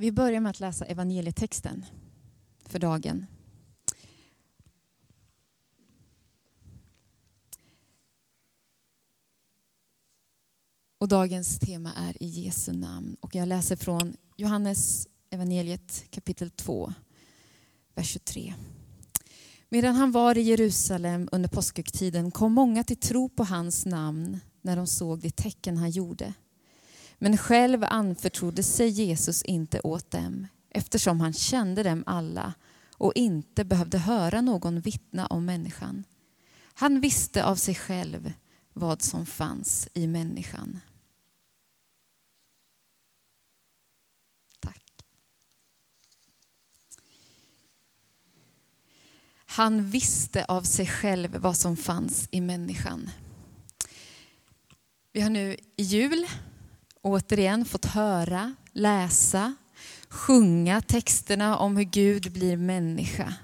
Vi börjar med att läsa evangelietexten för dagen. Och dagens tema är i Jesu namn. Och jag läser från Johannes evangeliet kapitel 2, vers 23. Medan han var i Jerusalem under påskhögtiden kom många till tro på hans namn när de såg de tecken han gjorde. Men själv anförtrodde sig Jesus inte åt dem eftersom han kände dem alla och inte behövde höra någon vittna om människan. Han visste av sig själv vad som fanns i människan. Tack. Han visste av sig själv vad som fanns i människan. Vi har nu i jul återigen fått höra, läsa, sjunga texterna om hur Gud blir människa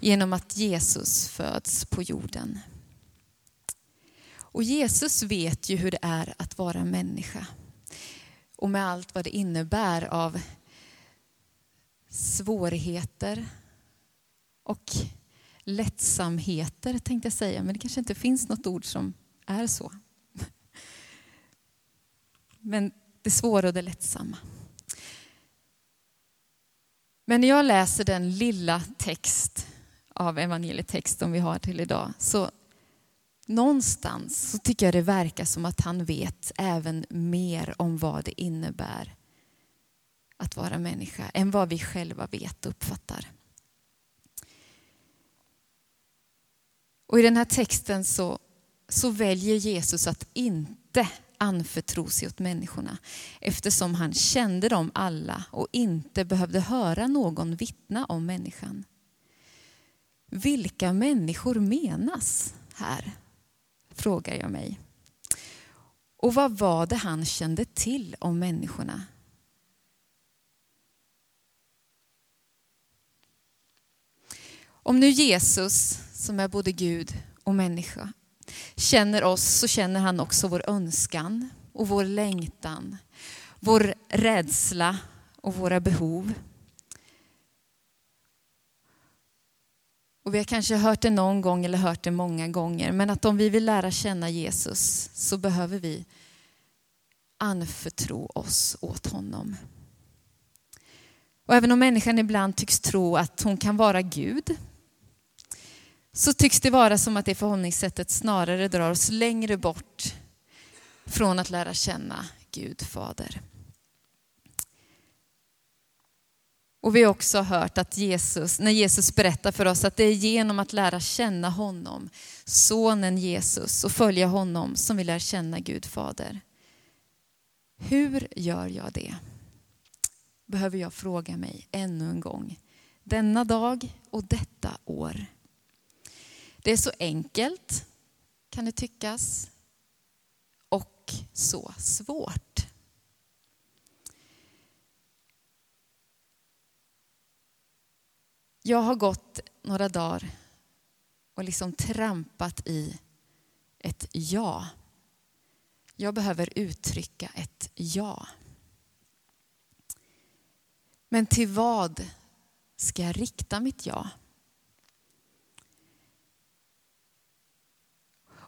genom att Jesus föds på jorden. Och Jesus vet ju hur det är att vara människa och med allt vad det innebär av svårigheter och lättsamheter tänkte jag säga, men det kanske inte finns något ord som är så. Men det svåra och det lättsamma. Men när jag läser den lilla text av evangelietexten vi har till idag så någonstans så tycker jag det verkar som att han vet även mer om vad det innebär att vara människa än vad vi själva vet och uppfattar. Och i den här texten så, så väljer Jesus att inte anförtro sig åt människorna eftersom han kände dem alla och inte behövde höra någon vittna om människan. Vilka människor menas här? Frågar jag mig. Och vad var det han kände till om människorna? Om nu Jesus, som är både Gud och människa, känner oss så känner han också vår önskan och vår längtan, vår rädsla och våra behov. Och vi har kanske hört det någon gång eller hört det många gånger, men att om vi vill lära känna Jesus så behöver vi anförtro oss åt honom. Och även om människan ibland tycks tro att hon kan vara Gud, så tycks det vara som att det förhållningssättet snarare drar oss längre bort från att lära känna Gud Fader. Och vi har också hört att Jesus, när Jesus berättar för oss att det är genom att lära känna honom, sonen Jesus och följa honom som vi lär känna Gud Fader. Hur gör jag det? Behöver jag fråga mig ännu en gång. Denna dag och detta år. Det är så enkelt, kan det tyckas, och så svårt. Jag har gått några dagar och liksom trampat i ett ja. Jag behöver uttrycka ett ja. Men till vad ska jag rikta mitt ja?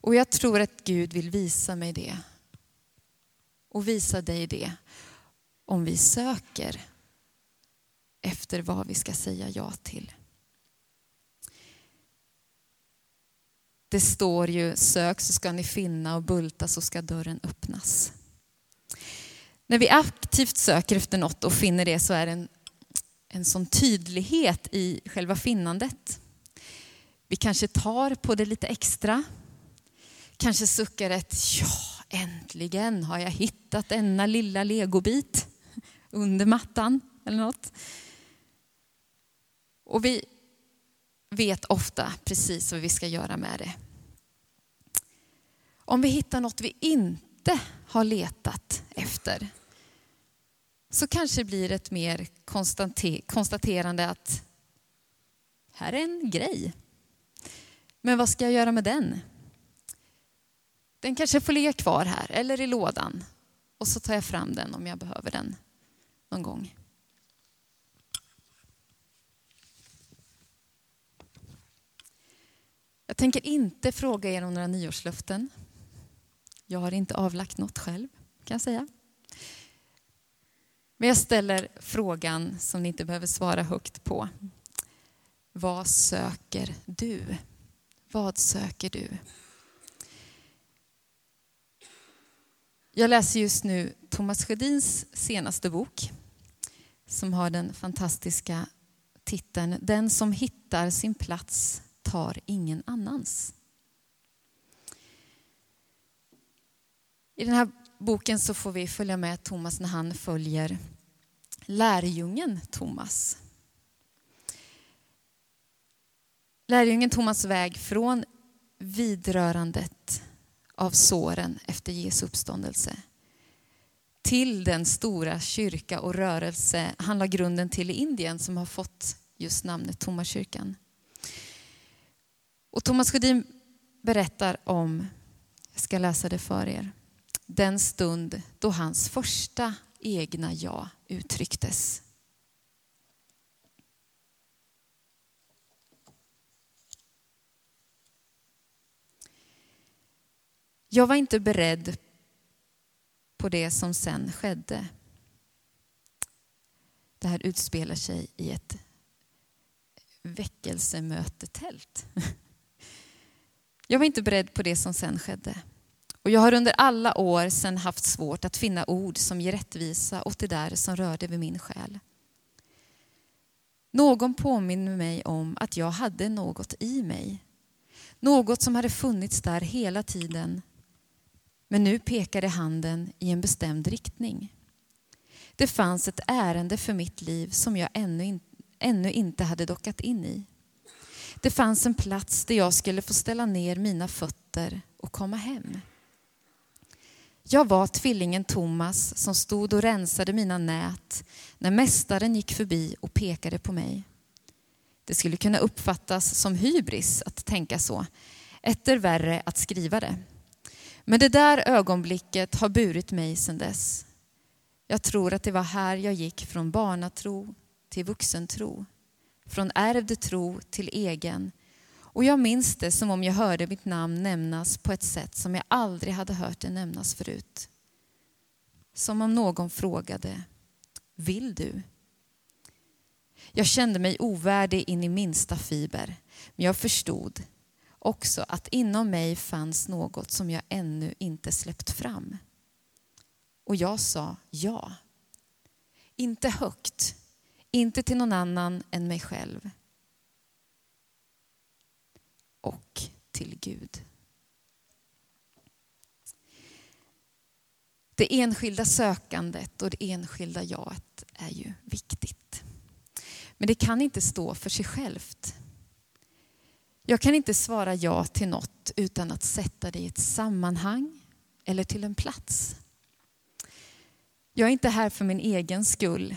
Och jag tror att Gud vill visa mig det. Och visa dig det. Om vi söker efter vad vi ska säga ja till. Det står ju sök så ska ni finna och bulta så ska dörren öppnas. När vi aktivt söker efter något och finner det så är det en, en sån tydlighet i själva finnandet. Vi kanske tar på det lite extra kanske suckar ett ja, äntligen har jag hittat denna lilla legobit under mattan eller något. Och vi vet ofta precis vad vi ska göra med det. Om vi hittar något vi inte har letat efter så kanske det blir ett mer konstaterande att här är en grej. Men vad ska jag göra med den? Den kanske får ligga kvar här eller i lådan och så tar jag fram den om jag behöver den någon gång. Jag tänker inte fråga er om några nyårslöften. Jag har inte avlagt något själv, kan jag säga. Men jag ställer frågan som ni inte behöver svara högt på. Vad söker du? Vad söker du? Jag läser just nu Thomas Sjödins senaste bok som har den fantastiska titeln Den som hittar sin plats tar ingen annans. I den här boken så får vi följa med Thomas när han följer lärjungen Thomas. Lärjungen Thomas väg från vidrörandet av såren efter Jesu uppståndelse till den stora kyrka och rörelse han la grunden till i Indien som har fått just namnet Tomaskyrkan. Och Thomas Sjödin berättar om, jag ska läsa det för er, den stund då hans första egna jag uttrycktes. Jag var inte beredd på det som sen skedde. Det här utspelar sig i ett väckelsemötetält. Jag var inte beredd på det som sen skedde. Och jag har under alla år sen haft svårt att finna ord som ger rättvisa åt det där som rörde vid min själ. Någon påminner mig om att jag hade något i mig. Något som hade funnits där hela tiden. Men nu pekade handen i en bestämd riktning. Det fanns ett ärende för mitt liv som jag ännu, in, ännu inte hade dockat in i. Det fanns en plats där jag skulle få ställa ner mina fötter och komma hem. Jag var tvillingen Thomas som stod och rensade mina nät när mästaren gick förbi och pekade på mig. Det skulle kunna uppfattas som hybris att tänka så, etter värre att skriva det. Men det där ögonblicket har burit mig sedan dess. Jag tror att det var här jag gick från barnatro till vuxentro, från ärvd tro till egen. Och jag minns det som om jag hörde mitt namn nämnas på ett sätt som jag aldrig hade hört det nämnas förut. Som om någon frågade, vill du? Jag kände mig ovärdig in i minsta fiber, men jag förstod också att inom mig fanns något som jag ännu inte släppt fram. Och jag sa ja. Inte högt, inte till någon annan än mig själv. Och till Gud. Det enskilda sökandet och det enskilda jaet är ju viktigt. Men det kan inte stå för sig självt. Jag kan inte svara ja till något utan att sätta det i ett sammanhang eller till en plats. Jag är inte här för min egen skull.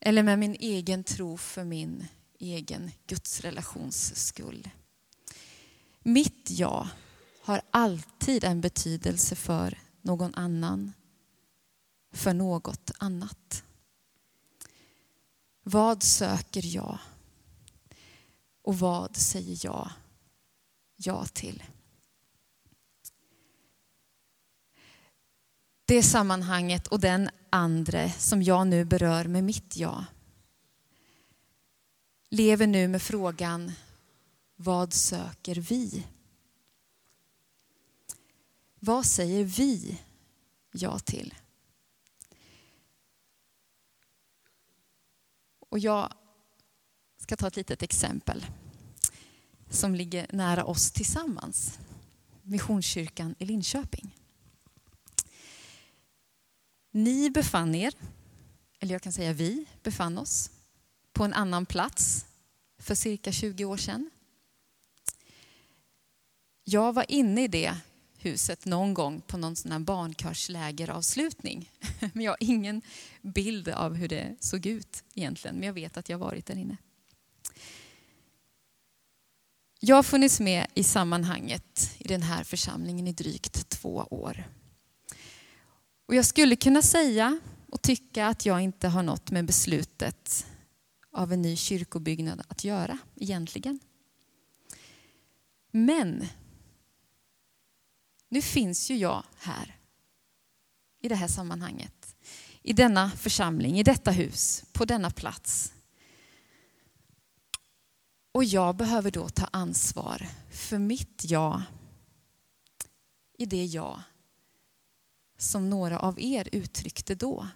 Eller med min egen tro för min egen gudsrelations skull. Mitt ja har alltid en betydelse för någon annan, för något annat. Vad söker jag? Och vad säger jag ja till? Det sammanhanget och den andre som jag nu berör med mitt ja lever nu med frågan vad söker vi? Vad säger vi ja till? Och jag ska ta ett litet exempel som ligger nära oss tillsammans. Missionskyrkan i Linköping. Ni befann er, eller jag kan säga vi befann oss, på en annan plats för cirka 20 år sedan. Jag var inne i det huset någon gång på någon sån här barnkörslägeravslutning. Men jag har ingen bild av hur det såg ut egentligen, men jag vet att jag varit där inne. Jag har funnits med i sammanhanget i den här församlingen i drygt två år. Och jag skulle kunna säga och tycka att jag inte har något med beslutet av en ny kyrkobyggnad att göra egentligen. Men nu finns ju jag här i det här sammanhanget. I denna församling, i detta hus, på denna plats. Och jag behöver då ta ansvar för mitt jag i det jag som några av er uttryckte då.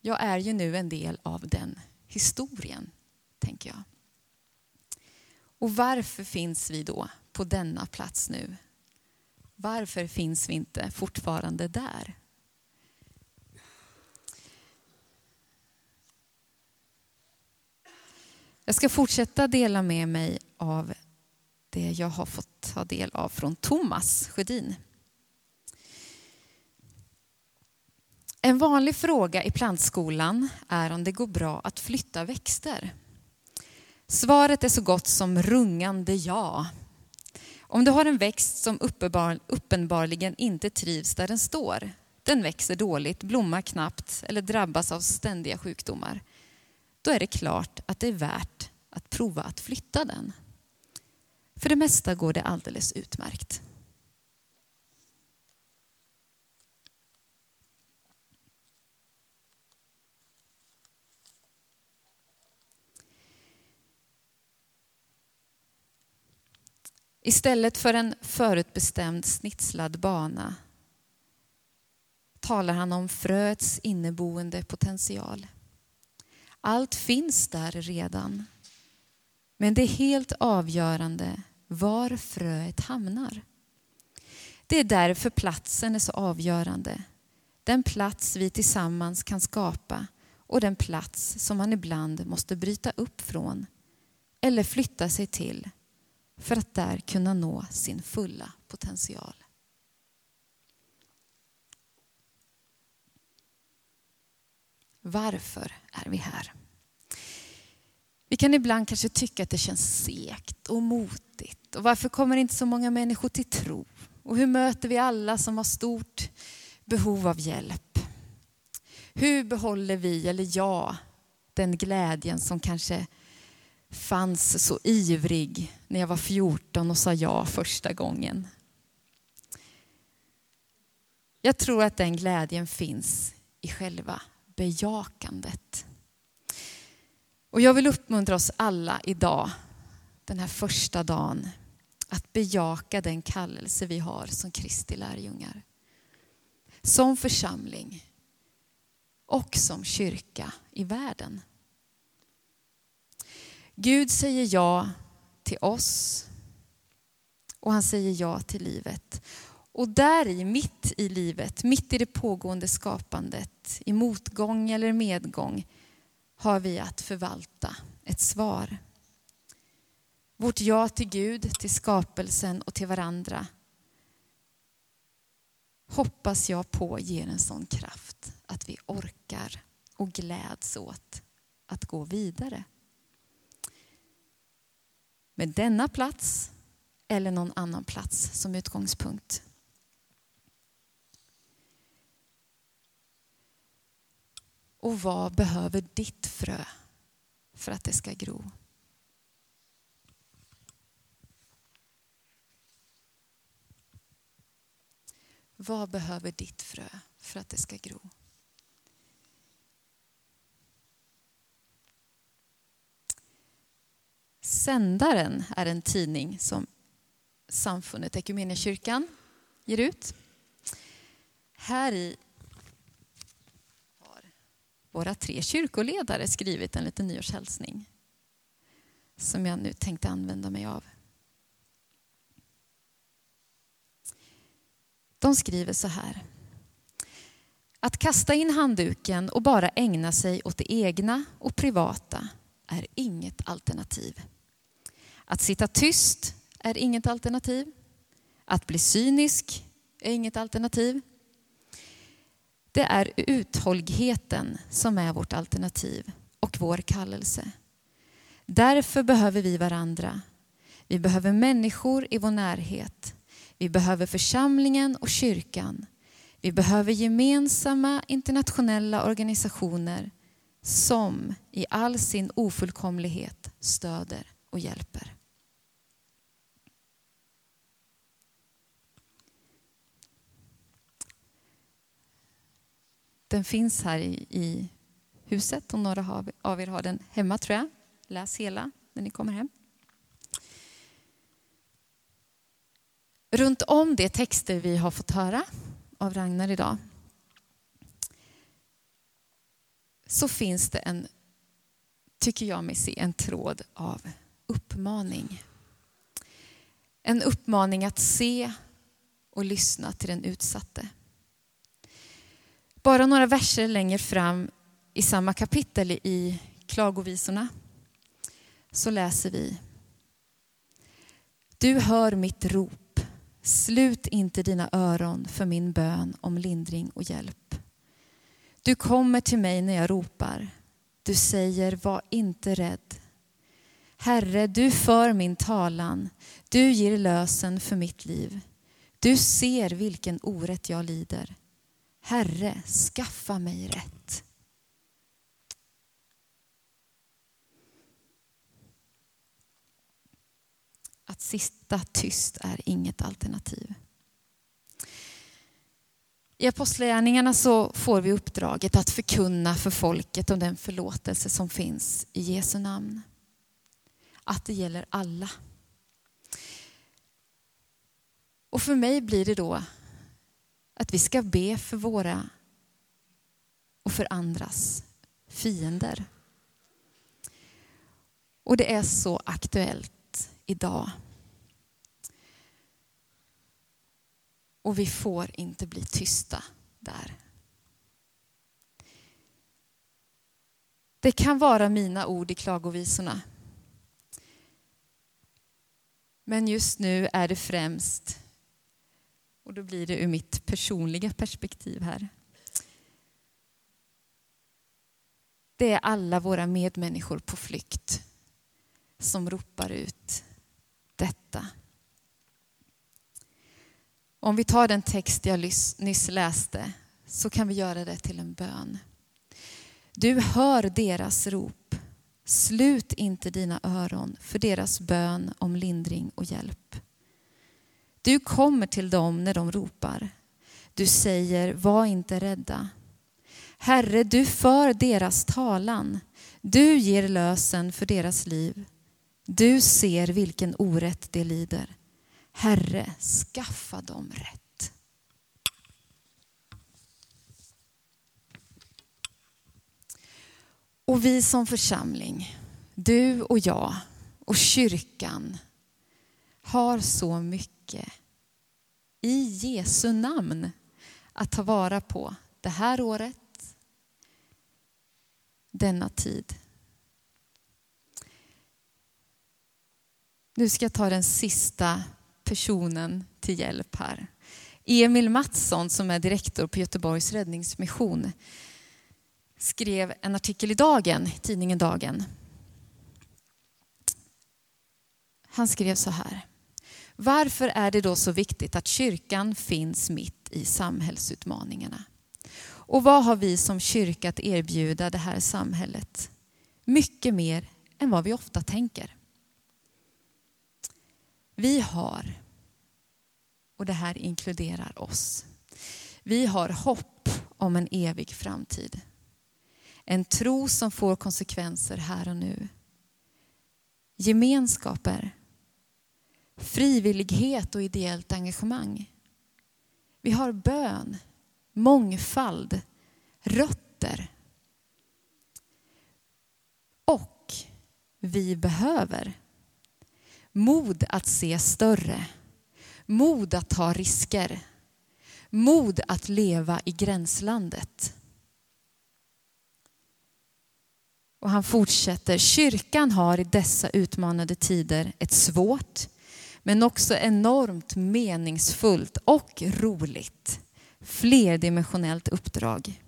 Jag är ju nu en del av den historien, tänker jag. Och varför finns vi då på denna plats nu? Varför finns vi inte fortfarande där? Jag ska fortsätta dela med mig av det jag har fått ta del av från Thomas Sjödin. En vanlig fråga i plantskolan är om det går bra att flytta växter. Svaret är så gott som rungande ja. Om du har en växt som uppenbarligen inte trivs där den står, den växer dåligt, blommar knappt eller drabbas av ständiga sjukdomar, då är det klart att det är värt att prova att flytta den. För det mesta går det alldeles utmärkt. Istället för en förutbestämd snitslad bana talar han om fröets inneboende potential. Allt finns där redan. Men det är helt avgörande var fröet hamnar. Det är därför platsen är så avgörande. Den plats vi tillsammans kan skapa och den plats som man ibland måste bryta upp från eller flytta sig till för att där kunna nå sin fulla potential. Varför är vi här? Vi kan ibland kanske tycka att det känns segt och motigt. Och varför kommer inte så många människor till tro? Och hur möter vi alla som har stort behov av hjälp? Hur behåller vi, eller jag, den glädjen som kanske fanns så ivrig när jag var 14 och sa ja första gången? Jag tror att den glädjen finns i själva bejakandet. Och jag vill uppmuntra oss alla idag, den här första dagen, att bejaka den kallelse vi har som Kristi lärjungar. Som församling och som kyrka i världen. Gud säger ja till oss och han säger ja till livet. Och där i, mitt i livet, mitt i det pågående skapandet, i motgång eller medgång, har vi att förvalta ett svar. Vårt ja till Gud, till skapelsen och till varandra hoppas jag på ger en sån kraft att vi orkar och gläds åt att gå vidare. Med denna plats eller någon annan plats som utgångspunkt. Och vad behöver ditt frö för att det ska gro? Vad behöver ditt frö för att det ska gro? Sändaren är en tidning som samfundet Equmeniakyrkan ger ut. Här i våra tre kyrkoledare skrivit en liten nyårshälsning som jag nu tänkte använda mig av. De skriver så här. Att kasta in handduken och bara ägna sig åt det egna och privata är inget alternativ. Att sitta tyst är inget alternativ. Att bli cynisk är inget alternativ. Det är uthålligheten som är vårt alternativ och vår kallelse. Därför behöver vi varandra. Vi behöver människor i vår närhet. Vi behöver församlingen och kyrkan. Vi behöver gemensamma internationella organisationer som i all sin ofullkomlighet stöder och hjälper. Den finns här i, i huset och några av er har den hemma tror jag. Läs hela när ni kommer hem. Runt om de texter vi har fått höra av Ragnar idag så finns det en, tycker jag mig se, en tråd av uppmaning. En uppmaning att se och lyssna till den utsatte. Bara några verser längre fram i samma kapitel i Klagovisorna så läser vi Du hör mitt rop, slut inte dina öron för min bön om lindring och hjälp. Du kommer till mig när jag ropar. Du säger, var inte rädd. Herre, du för min talan. Du ger lösen för mitt liv. Du ser vilken orätt jag lider. Herre, skaffa mig rätt. Att sitta tyst är inget alternativ. I Apostlagärningarna så får vi uppdraget att förkunna för folket om den förlåtelse som finns i Jesu namn. Att det gäller alla. Och för mig blir det då att vi ska be för våra och för andras fiender. Och det är så aktuellt idag. Och vi får inte bli tysta där. Det kan vara mina ord i klagovisorna. Men just nu är det främst, och då blir det ur mitt personliga perspektiv här. Det är alla våra medmänniskor på flykt som ropar ut detta. Om vi tar den text jag nyss läste så kan vi göra det till en bön. Du hör deras rop. Slut inte dina öron för deras bön om lindring och hjälp. Du kommer till dem när de ropar. Du säger, var inte rädda. Herre, du för deras talan. Du ger lösen för deras liv. Du ser vilken orätt de lider. Herre, skaffa dem rätt. Och vi som församling, du och jag och kyrkan har så mycket mycket i Jesu namn att ta vara på det här året, denna tid. Nu ska jag ta den sista personen till hjälp här. Emil Mattsson som är direktor på Göteborgs räddningsmission skrev en artikel i Dagen, tidningen Dagen. Han skrev så här. Varför är det då så viktigt att kyrkan finns mitt i samhällsutmaningarna? Och vad har vi som kyrka att erbjuda det här samhället? Mycket mer än vad vi ofta tänker. Vi har, och det här inkluderar oss, vi har hopp om en evig framtid. En tro som får konsekvenser här och nu. Gemenskaper, frivillighet och ideellt engagemang. Vi har bön, mångfald, rötter. Och vi behöver Mod att se större. Mod att ta risker. Mod att leva i gränslandet. Och han fortsätter, kyrkan har i dessa utmanande tider ett svårt men också enormt meningsfullt och roligt flerdimensionellt uppdrag.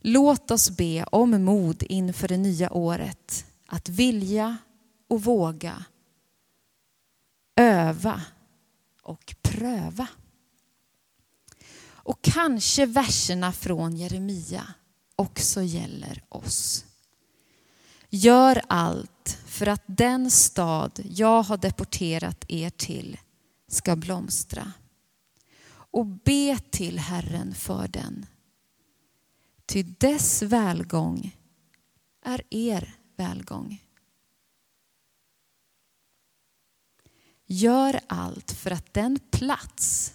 Låt oss be om mod inför det nya året att vilja och våga öva och pröva. Och kanske verserna från Jeremia också gäller oss. Gör allt för att den stad jag har deporterat er till ska blomstra. Och be till Herren för den. Ty dess välgång är er välgång. Gör allt för att den plats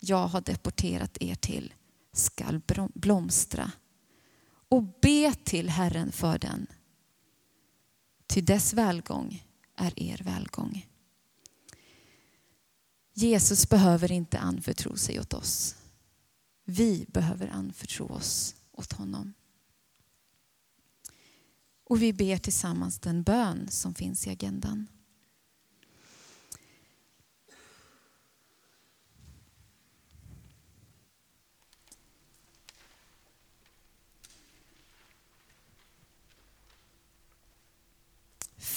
jag har deporterat er till skall blomstra. Och be till Herren för den. Ty dess välgång är er välgång. Jesus behöver inte anförtro sig åt oss. Vi behöver anförtro oss åt honom. Och vi ber tillsammans den bön som finns i agendan.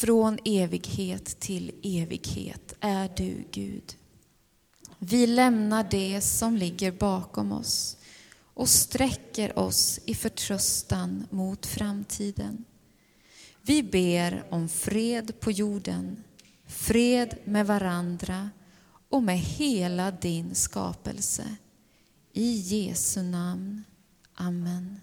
Från evighet till evighet är du Gud. Vi lämnar det som ligger bakom oss och sträcker oss i förtröstan mot framtiden. Vi ber om fred på jorden, fred med varandra och med hela din skapelse. I Jesu namn. Amen.